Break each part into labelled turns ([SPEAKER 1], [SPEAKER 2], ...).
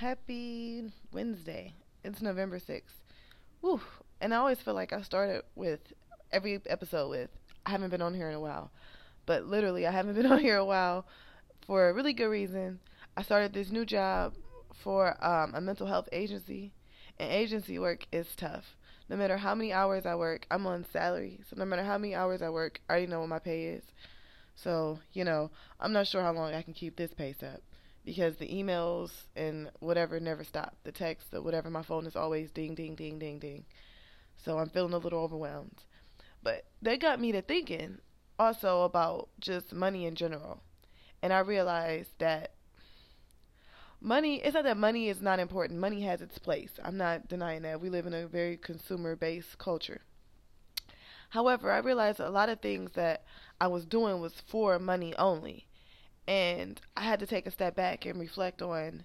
[SPEAKER 1] Happy Wednesday. It's November 6th. Woo. And I always feel like I started with every episode with I haven't been on here in a while. But literally, I haven't been on here a while for a really good reason. I started this new job for um, a mental health agency, and agency work is tough. No matter how many hours I work, I'm on salary. So no matter how many hours I work, I already know what my pay is. So, you know, I'm not sure how long I can keep this pace up because the emails and whatever never stop. The text or whatever, my phone is always ding, ding, ding, ding, ding. So I'm feeling a little overwhelmed. But they got me to thinking also about just money in general. And I realized that money, it's not that money is not important. Money has its place. I'm not denying that. We live in a very consumer based culture. However, I realized a lot of things that I was doing was for money only. And I had to take a step back and reflect on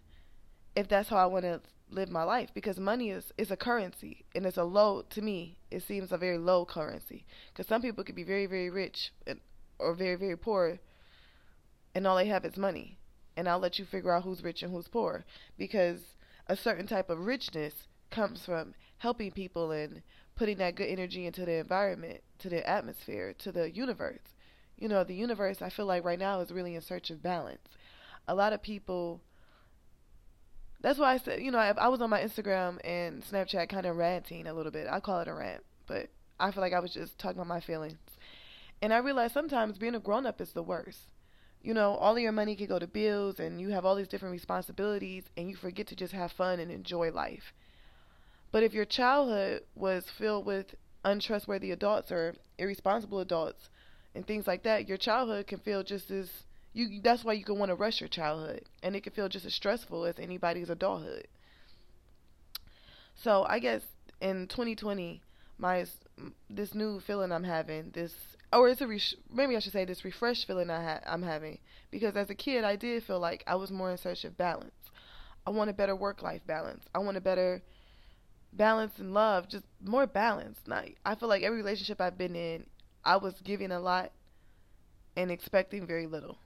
[SPEAKER 1] if that's how I want to live my life because money is is a currency and it's a low to me it seems a very low currency. Because some people could be very very rich and, or very very poor and all they have is money. And I'll let you figure out who's rich and who's poor because a certain type of richness comes from helping people and putting that good energy into the environment to the atmosphere to the universe you know, the universe, I feel like right now is really in search of balance. A lot of people. That's why I said, you know, I, I was on my Instagram and Snapchat kind of ranting a little bit. I call it a rant, but I feel like I was just talking about my feelings. And I realized sometimes being a grown up is the worst. You know, all of your money can go to bills and you have all these different responsibilities and you forget to just have fun and enjoy life. But if your childhood was filled with untrustworthy adults or irresponsible adults and things like that, your childhood can feel just as you. That's why you can want to rush your childhood, and it can feel just as stressful as anybody's adulthood. So I guess in 2020, my this new feeling I'm having, this or it's a maybe I should say this refreshed feeling I ha- I'm having because as a kid I did feel like I was more in search of balance. I want a better work-life balance. I want a better balance in love, just more balance. Like I feel like every relationship I've been in, I was giving a lot and expecting very little.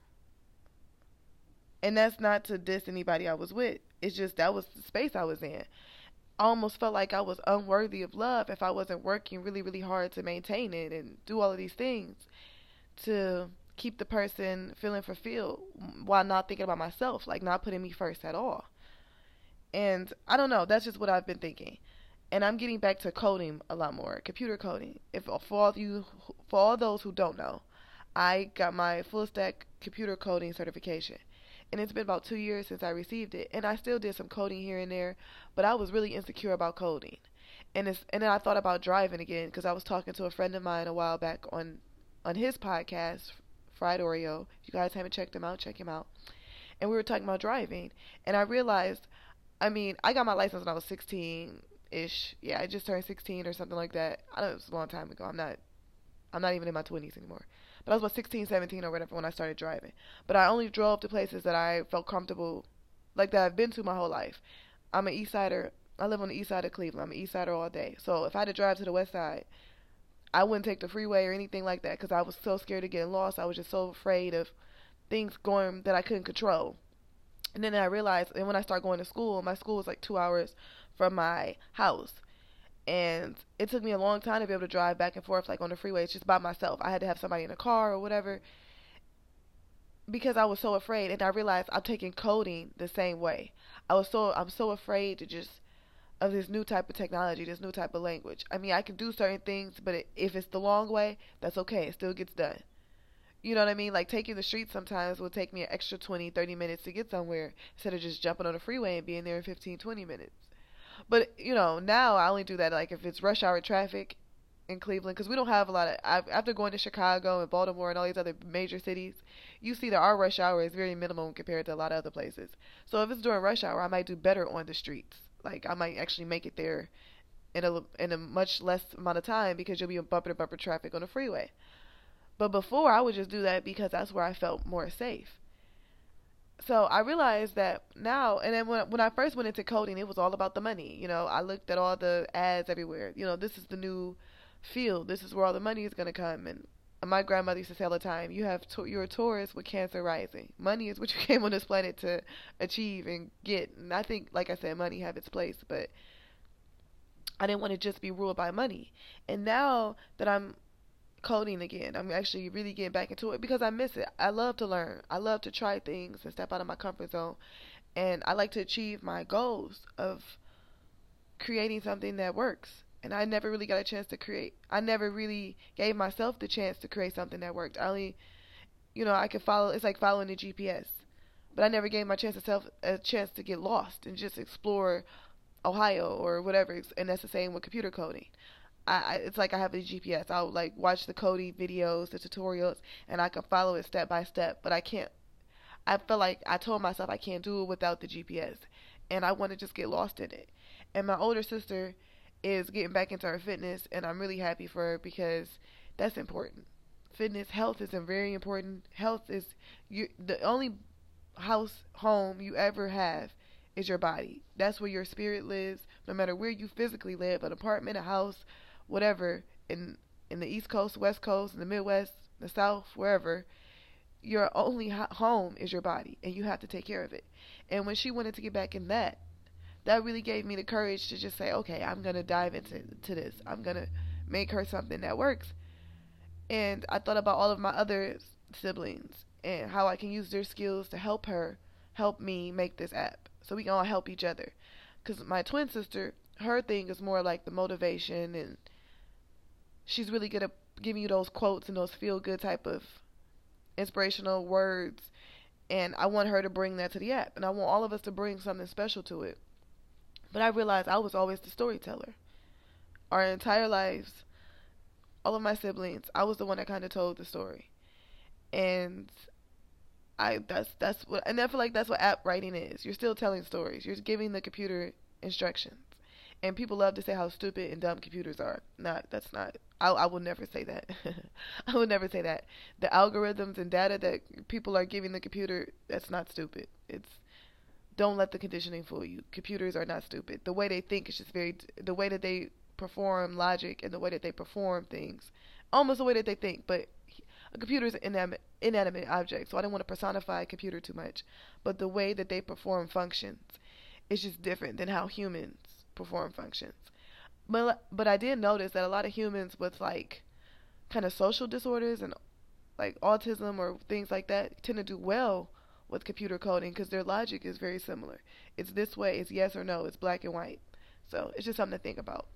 [SPEAKER 1] And that's not to diss anybody I was with. It's just that was the space I was in. I almost felt like I was unworthy of love if I wasn't working really, really hard to maintain it and do all of these things to keep the person feeling fulfilled while not thinking about myself, like not putting me first at all. And I don't know, that's just what I've been thinking and I'm getting back to coding a lot more, computer coding. If for all you, for all those who don't know, I got my full stack computer coding certification, and it's been about two years since I received it, and I still did some coding here and there, but I was really insecure about coding, and it's and then I thought about driving again because I was talking to a friend of mine a while back on on his podcast, Fried Oreo. If you guys haven't checked him out, check him out. And we were talking about driving, and I realized, I mean, I got my license when I was 16 ish. Yeah, I just turned 16 or something like that. I know it was a long time ago. I'm not I'm not even in my 20s anymore. But I was about 16, 17 or whatever when I started driving. But I only drove to places that I felt comfortable like that I've been to my whole life. I'm an east sider. I live on the east side of Cleveland. I'm an east sider all day. So if I had to drive to the west side, I wouldn't take the freeway or anything like that because I was so scared of getting lost. I was just so afraid of things going that I couldn't control. And then I realized, and when I started going to school, my school was like two hours from my house. And it took me a long time to be able to drive back and forth like on the freeway just by myself. I had to have somebody in a car or whatever because I was so afraid and I realized I'm taking coding the same way. I was so I'm so afraid to just of this new type of technology, this new type of language. I mean, I can do certain things, but if it's the long way, that's okay. It still gets done. You know what I mean? Like taking the street sometimes will take me an extra 20, 30 minutes to get somewhere instead of just jumping on the freeway and being there in 15, 20 minutes. But you know, now I only do that like if it's rush hour traffic in Cleveland because we don't have a lot of. After going to Chicago and Baltimore and all these other major cities, you see that our rush hour is very minimum compared to a lot of other places. So if it's during rush hour, I might do better on the streets. Like I might actually make it there in a in a much less amount of time because you'll be in bumper to bumper traffic on the freeway. But before I would just do that because that's where I felt more safe so I realized that now, and then when when I first went into coding, it was all about the money. You know, I looked at all the ads everywhere. You know, this is the new field. This is where all the money is going to come, and my grandmother used to say all the time, "You have to- you're a Taurus with Cancer rising. Money is what you came on this planet to achieve and get." And I think, like I said, money have its place, but I didn't want to just be ruled by money. And now that I'm coding again, I'm actually really getting back into it because I miss it. I love to learn. I love to try things and step out of my comfort zone. And I like to achieve my goals of creating something that works and I never really got a chance to create. I never really gave myself the chance to create something that worked. I only, you know, I could follow. It's like following the GPS, but I never gave my chance self a chance to get lost and just explore Ohio or whatever. And that's the same with computer coding. I, it's like I have a GPS. I'll like watch the Cody videos, the tutorials, and I can follow it step by step. But I can't. I feel like I told myself I can't do it without the GPS, and I want to just get lost in it. And my older sister is getting back into her fitness, and I'm really happy for her because that's important. Fitness, health is very important. Health is you, the only house, home you ever have is your body. That's where your spirit lives. No matter where you physically live, an apartment, a house, whatever, in in the East Coast, West Coast, in the Midwest, the South, wherever, your only home is your body, and you have to take care of it. And when she wanted to get back in that, that really gave me the courage to just say, okay, I'm gonna dive into to this. I'm gonna make her something that works. And I thought about all of my other siblings and how I can use their skills to help her, help me make this app, so we can all help each other. Because my twin sister, her thing is more like the motivation, and she's really good at giving you those quotes and those feel good type of inspirational words. And I want her to bring that to the app, and I want all of us to bring something special to it. But I realized I was always the storyteller. Our entire lives, all of my siblings, I was the one that kind of told the story. And I that's that's what and I feel like that's what app writing is. You're still telling stories. You're giving the computer instructions. And people love to say how stupid and dumb computers are. Not that's not I I will never say that. I will never say that. The algorithms and data that people are giving the computer, that's not stupid. It's don't let the conditioning fool you. Computers are not stupid. The way they think is just very the way that they perform logic and the way that they perform things, almost the way that they think. But a computer is an inanimate, inanimate object, so I don't want to personify a computer too much. But the way that they perform functions is just different than how humans perform functions. But but I did notice that a lot of humans with like kind of social disorders and like autism or things like that tend to do well with computer coding because their logic is very similar. It's this way, it's yes or no, it's black and white. So it's just something to think about.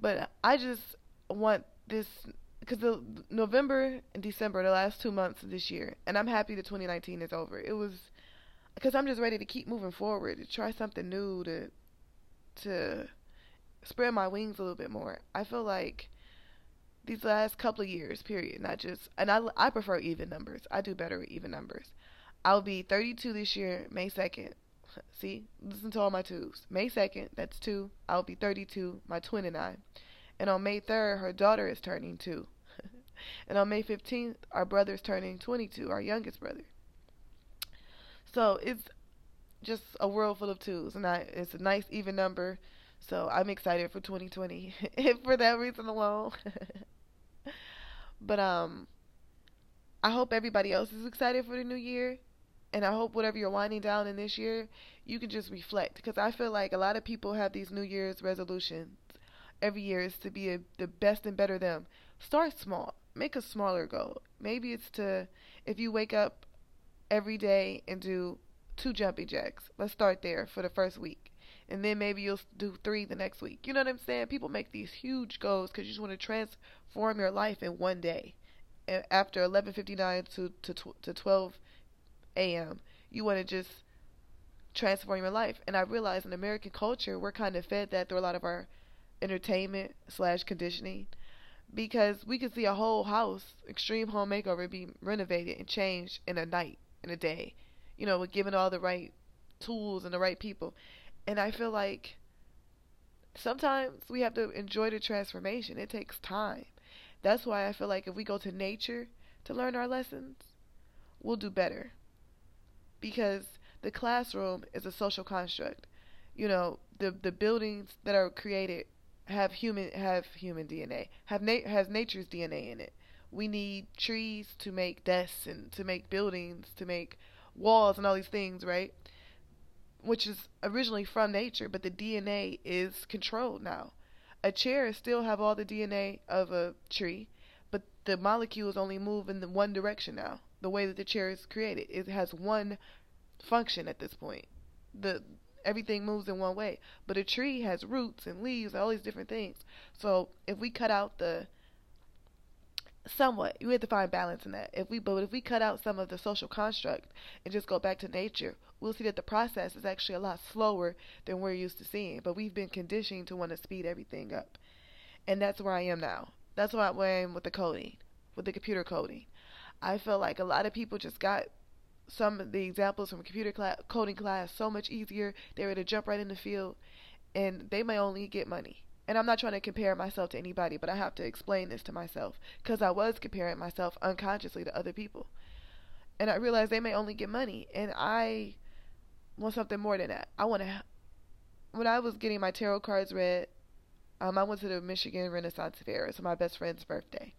[SPEAKER 1] But I just want this because the November and December, the last two months of this year, and I'm happy that 2019 is over. It was because I'm just ready to keep moving forward, to try something new, to to spread my wings a little bit more. I feel like these last couple of years, period. Not just, and I, I prefer even numbers. I do better with even numbers. I'll be 32 this year, May 2nd. See, listen to all my twos. May 2nd, that's two. I'll be 32, my twin and I. And on May 3rd, her daughter is turning two. and on May 15th, our brother is turning 22, our youngest brother. So it's just a world full of twos, and I, it's a nice even number. So I'm excited for 2020 for that reason alone. But um I hope everybody else is excited for the new year. And I hope whatever you're winding down in this year, you can just reflect. Because I feel like a lot of people have these New Year's resolutions every year is to be a, the best and better them. Start small. Make a smaller goal. Maybe it's to, if you wake up every day and do two jumping jacks. Let's start there for the first week. And then maybe you'll do three the next week. You know what I'm saying? People make these huge goals because you just want to transform your life in one day. And after 11:59 to to to 12 a.m., you want to just transform your life. And I realize in American culture, we're kind of fed that through a lot of our entertainment slash conditioning, because we could see a whole house, extreme home makeover, be renovated and changed in a night, in a day, you know, with given all the right tools and the right people. And I feel like sometimes we have to enjoy the transformation. It takes time. That's why I feel like if we go to nature to learn our lessons, we'll do better. Because the classroom is a social construct. You know, the the buildings that are created have human have human DNA, have na- has nature's DNA in it. we need trees to make desks and to make buildings, to make walls and all these things, right? Which is originally from nature, but the DNA is controlled now. A chair still have all the DNA of a tree, but the molecules only move in the one direction now. The way that the chair is created, it has one function at this point. The everything moves in one way, but a tree has roots and leaves, all these different things. So if we cut out the somewhat you have to find balance in that. If we but if we cut out some of the social construct and just go back to nature we'll see that the process is actually a lot slower than we're used to seeing. But we've been conditioned to want to speed everything up. And that's where i am now. That's why i am with the coding with the computer coding. I feel like a lot of people just got some of the examples from computer coding class so much easier. They were to jump right in the field and they may only get money and I'm not trying to compare myself to anybody, but I have to explain this to myself because I was comparing myself unconsciously to other people. And I realized they may only get money, and I want something more than that. I want to. When I was getting my tarot cards read, um, I went to the Michigan Renaissance Fair. It's my best friend's birthday,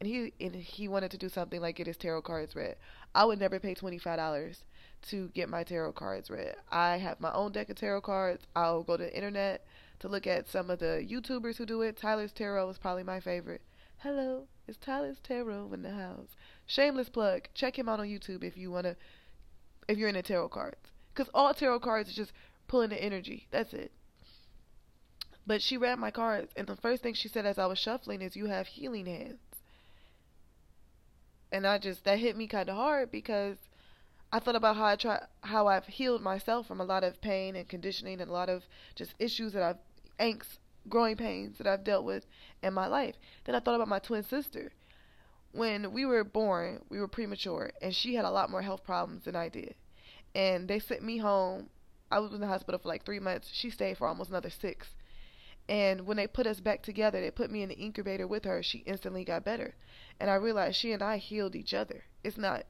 [SPEAKER 1] and he and he wanted to do something like get his tarot cards read. I would never pay twenty five dollars to get my tarot cards read. I have my own deck of tarot cards. I'll go to the internet to look at some of the YouTubers who do it. Tyler's Tarot is probably my favorite. Hello, it's Tyler's Tarot in the house. Shameless plug. Check him out on YouTube if you wanna, if you're into tarot cards. Cause all tarot cards is just pulling the energy. That's it. But she read my cards, and the first thing she said as I was shuffling is, "You have healing hands." And I just that hit me kind of hard because I thought about how I try how I've healed myself from a lot of pain and conditioning and a lot of just issues that I've angst, growing pains that I've dealt with in my life. Then I thought about my twin sister. When we were born, we were premature, and she had a lot more health problems than I did. And they sent me home. I was in the hospital for like three months. She stayed for almost another six. And when they put us back together, they put me in the incubator with her. She instantly got better. And I realized she and I healed each other. It's not,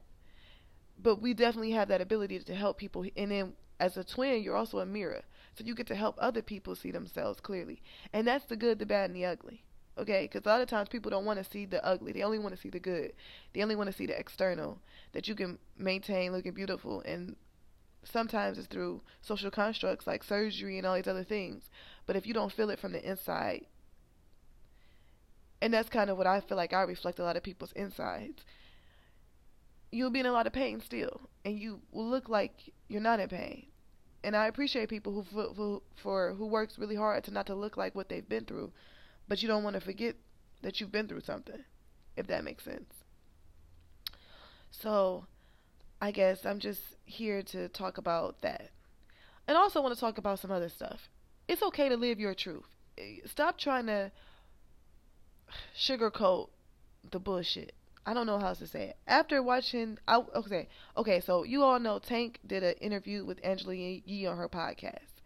[SPEAKER 1] but we definitely have that ability to help people. And then as a twin, you're also a mirror. So you get to help other people see themselves clearly. And that's the good, the bad, and the ugly. Okay? Because a lot of times people don't want to see the ugly. They only want to see the good. They only want to see the external. That you can maintain looking beautiful. And sometimes it's through social constructs like surgery and all these other things. But if you don't feel it from the inside, and that's kind of what I feel like I reflect a lot of people's insides. You'll be in a lot of pain still, and you will look like you're not in pain and I appreciate people who for, for, for who works really hard to not to look like what they've been through, but you don't want to forget that you've been through something, if that makes sense. So, I guess I'm just here to talk about that, and also want to talk about some other stuff. It's okay to live your truth. Eh, stop trying to sugarcoat the bullshit. I don't know how else to say it. After watching, I okay, okay. So you all know Tank did an interview with Angela Yee on her podcast,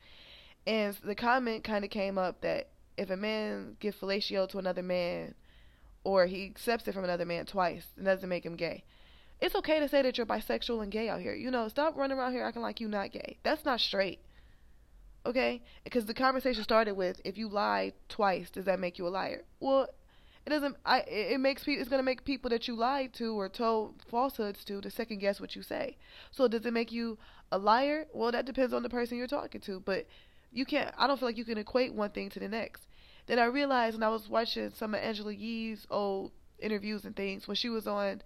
[SPEAKER 1] and the comment kind of came up that if a man gives fellatio to another man, or he accepts it from another man twice, it doesn't make him gay. It's okay to say that you're bisexual and gay out here. You know, stop running around here acting like you're not gay. That's not straight. Okay? Because the conversation started with if you lie twice, does that make you a liar? Well, it doesn't. I. It makes people. It's gonna make people that you lied to or told falsehoods to to second guess what you say. So does it make you a liar? Well, that depends on the person you're talking to. But you can't. I don't feel like you can equate one thing to the next. Then I realized when I was watching some of Angela Yee's old interviews and things when she was on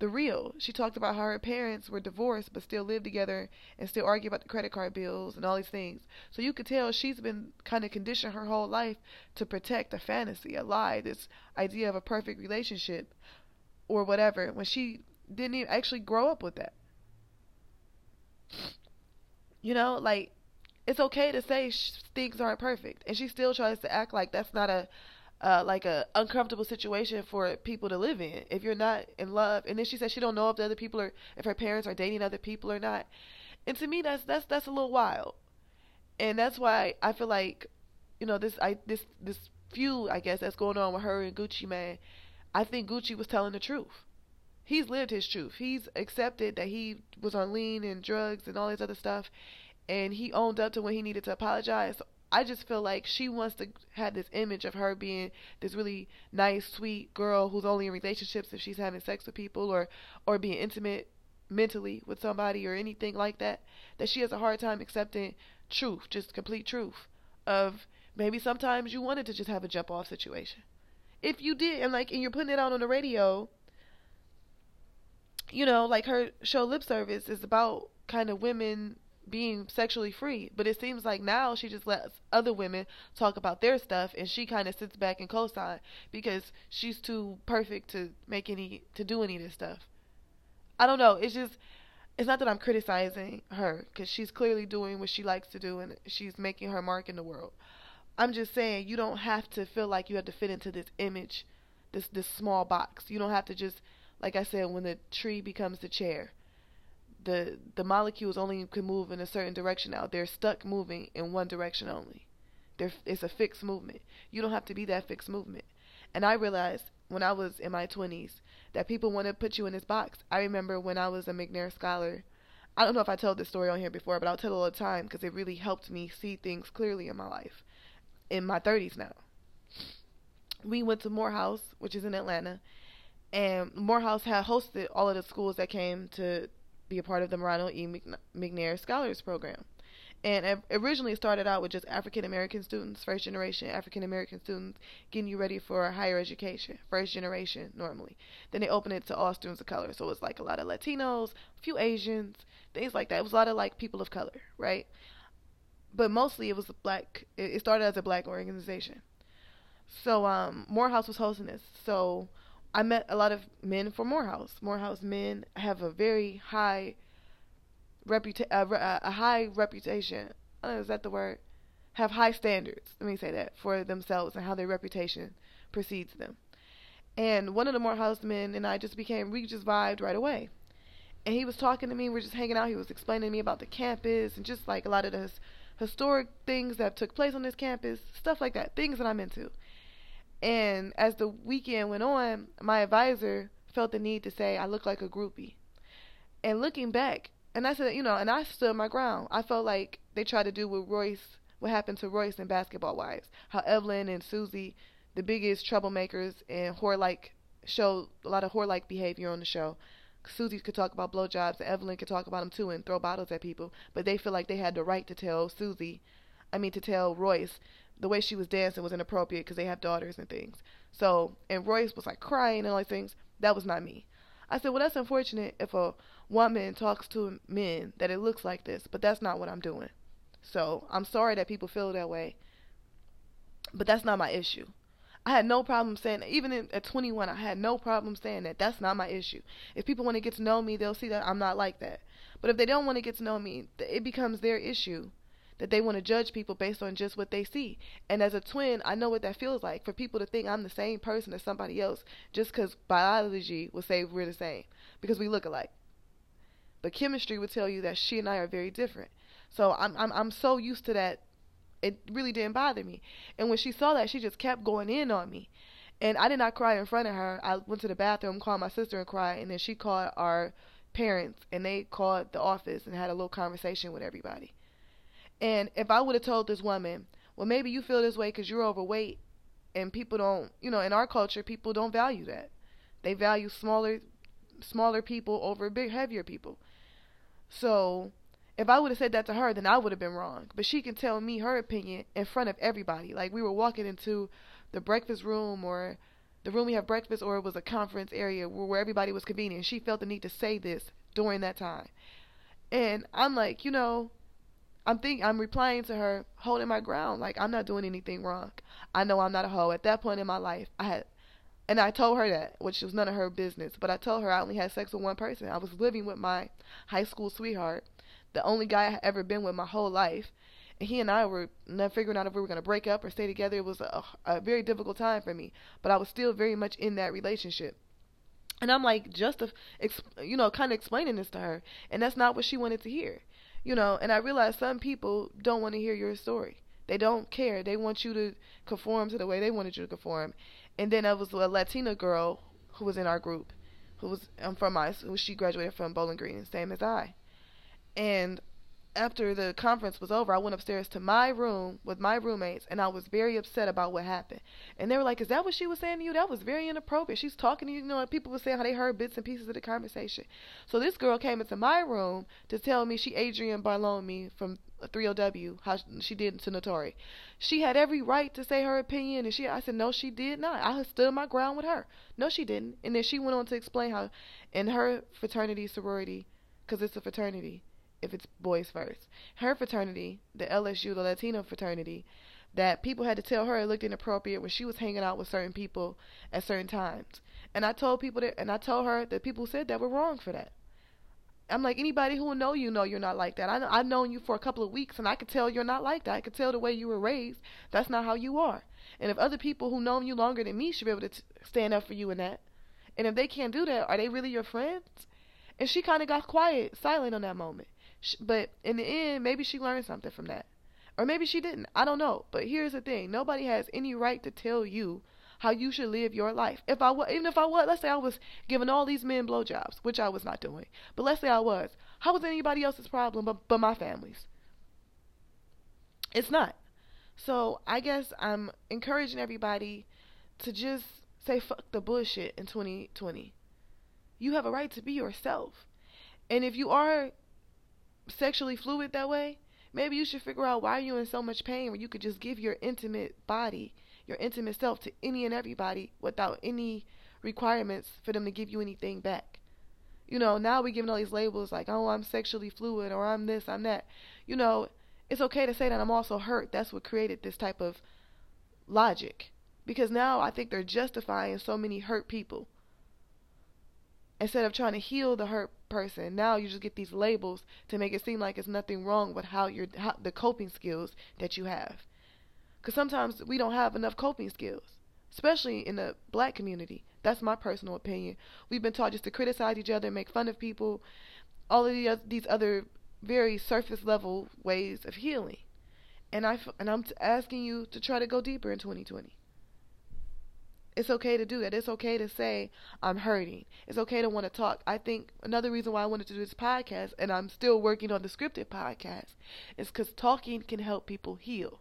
[SPEAKER 1] the real. She talked about how her parents were divorced but still live together and still argue about the credit card bills and all these things. So you could tell she's been kind of conditioned her whole life to protect a fantasy, a lie, this idea of a perfect relationship or whatever when she didn't even actually grow up with that. You know, like it's okay to say sh- things aren't perfect and she still tries to act like that's not a uh, like a uncomfortable situation for people to live in if you're not in love. And then she said she don't know if the other people are if her parents are dating other people or not. And to me, that's that's that's a little wild. And that's why I feel like, you know, this I this this feud I guess that's going on with her and Gucci Mane. I think Gucci was telling the truth. He's lived his truth. He's accepted that he was on lean and drugs and all this other stuff, and he owned up to when he needed to apologize I just feel like she wants to have this image of her being this really nice, sweet girl who's only in relationships if she's having sex with people or or being intimate mentally with somebody or anything like that. That she has a hard time accepting truth, just complete truth of maybe sometimes you wanted to just have a jump off situation. If you did and like and you're putting it out on the radio, you know, like her show lip service is about kind of women being sexually free. But it seems like now she just lets other women talk about their stuff and she kind of sits back and co-sign because she's too perfect to make any to do any of this stuff. I don't know. It's just it's not that I'm criticizing her cuz she's clearly doing what she likes to do and she's making her mark in the world. I'm just saying you don't have to feel like you have to fit into this image, this this small box. You don't have to just like I said when the tree becomes the chair the the molecules only can move in a certain direction now. They're stuck moving in one direction only. They're, it's a fixed movement. You don't have to be that fixed movement. And I realized when I was in my 20s that people want to put you in this box. I remember when I was a McNair scholar. I don't know if I told this story on here before, but I'll tell it all the time because it really helped me see things clearly in my life. In my 30s now. We went to Morehouse, which is in Atlanta, and Morehouse had hosted all of the schools that came to be a part of the Ronald E. McNair Scholars Program. And originally started out with just African American students, first generation African American students, getting you ready for higher education, first generation normally. Then they opened it to all students of color. So it was like a lot of Latinos, a few Asians, things like that. It was a lot of like people of color, right? But mostly it was black, it started as a black organization. So um, Morehouse was hosting this. So I met a lot of men from Morehouse. Morehouse men have a very high a high reputation. Uh, is that the word? Have high standards. Let me say that for themselves and how their reputation precedes them. And one of the Morehouse men and I just became we just vibed right away. And he was talking to me. We are just hanging out. He was explaining to me about the campus and just like a lot of the historic things that took place on this campus, stuff like that, things that I'm into. And as the weekend went on, my advisor felt the need to say I look like a groupie. And looking back, and I said, you know, and I stood my ground. I felt like they tried to do with Royce, what happened to Royce in Basketball Wives. How Evelyn and Susie, the biggest troublemakers and whore-like, showed a lot of whore-like behavior on the show. Susie could talk about blowjobs, and Evelyn could talk about them too and throw bottles at people. But they feel like they had the right to tell Susie, I mean, to tell Royce the way she was dancing was inappropriate because they have daughters and things. So, and Royce was like crying and all these things. That was not me. I said, well, that's unfortunate if a woman talks to men that it looks like this, but that's not what I'm doing. So I'm sorry that people feel that way, but that's not my issue. I had no problem saying, even at 21, I had no problem saying that. That's not my issue. If people want to get to know me, they'll see that I'm not like that. But if they don't want to get to know me, it becomes their issue that they want to judge people based on just what they see. And as a twin, I know what that feels like for people to think I'm the same person as somebody else just because biology will say we're the same because we look alike. But chemistry would tell you that she and I are very different. So I'm I'm I'm so used to that. It really didn't bother me. And when she saw that, she just kept going in on me. And I did not cry in front of her. I went to the bathroom, called my sister and cried, and then she called our parents and they called the office and had a little conversation with everybody. And if I would have told this woman, well, maybe you feel this way because you're overweight, and people don't, you know, in our culture, people don't value that. They value smaller, smaller people over big, heavier people. So, if I would have said that to her, then I would have been wrong. But she can tell me her opinion in front of everybody. Like we were walking into the breakfast room or the room we have breakfast, or it was a conference area where everybody was convening. She felt the need to say this during that time. And I'm like, you know, I'm think I'm replying to her, holding my ground, like I'm not doing anything wrong. I know I'm not a hoe. At that point in my life, I had, and I told her that, which was none of her business. But I told her I only had sex with one person. I was living with my high school sweetheart, the only guy I had ever been with my whole life. And he and I were not figuring out if we were going to break up or stay together. It was a, a very difficult time for me, but I was still very much in that relationship. And I'm like, just, uh, to, you know, kind of explaining this to her, and that's not what she wanted to hear you know, and I realize some people don't want to hear your story. They don't care. They want you to conform to the way they wanted you to conform. And then there was a Latina girl who was in our group, who was um, from who she graduated from Bowling Green, same as I. And after the conference was over, I went upstairs to my room with my roommates, and I was very upset about what happened. And they were like, "Is that what she was saying to you? That was very inappropriate. She's talking to you. You know, people were saying how they heard bits and pieces of the conversation." So this girl came into my room to tell me she Adrienne Bailon me from 3LW how she did to Naturi. She had every right to say her opinion, and she I said no, she did not. I stood my ground with her. No, she didn't. And then she went on to explain how in her fraternity sorority, because it's a fraternity if it's boys first. Her fraternity, the LSU, the Latino fraternity, that people had to tell her it looked inappropriate when she was hanging out with certain people at certain times. And I told people that, and I told her that people said that were wrong for that. I'm like anybody who will know you know you're not like that. I I've known you for a couple of weeks, and I could tell you're not like that. I could tell the way you were raised. That's not how you are. And if other people who know you longer than me should be able to t- stand up for you in that, and if they can't do that, are they really your friends? And she kind of got quiet, silent on that moment. But in the end, maybe she learned something from that. Or maybe she didn't. I don't know. But here's the thing nobody has any right to tell you how you should live your life. If I was, even if I was, let's say I was giving all these men blowjobs, which I was not doing, but let's say I was, how was anybody else's problem but, but my family's? It's not. So I guess I'm encouraging everybody to just say fuck the bullshit in 2020. You have a right to be yourself. And if you are sexually fluid that way, maybe you should figure out why you're in so much pain where you could just give your intimate body, your intimate self to any and everybody without any requirements for them to give you anything back. You know, now we're giving all these labels like, oh, I'm sexually fluid or I'm this, I'm that. You know, it's okay to say that I'm also hurt. That's what created this type of logic. Because now I think they're justifying so many hurt people instead of trying to heal the hurt person now you just get these labels to make it seem like it's nothing wrong with how you're the coping skills that you have. Because sometimes we don't have enough coping skills especially in the black community. That's my personal opinion. We've been taught just to criticize each other make fun of people all of these other very surface level ways of healing. And i and i'm asking you to try to go deeper in 2020 it's okay to do that. It's okay to say I'm hurting. It's okay to want to talk. I think another reason why I wanted to do this podcast, and I'm still working on the scripted podcast, is because talking can help people heal.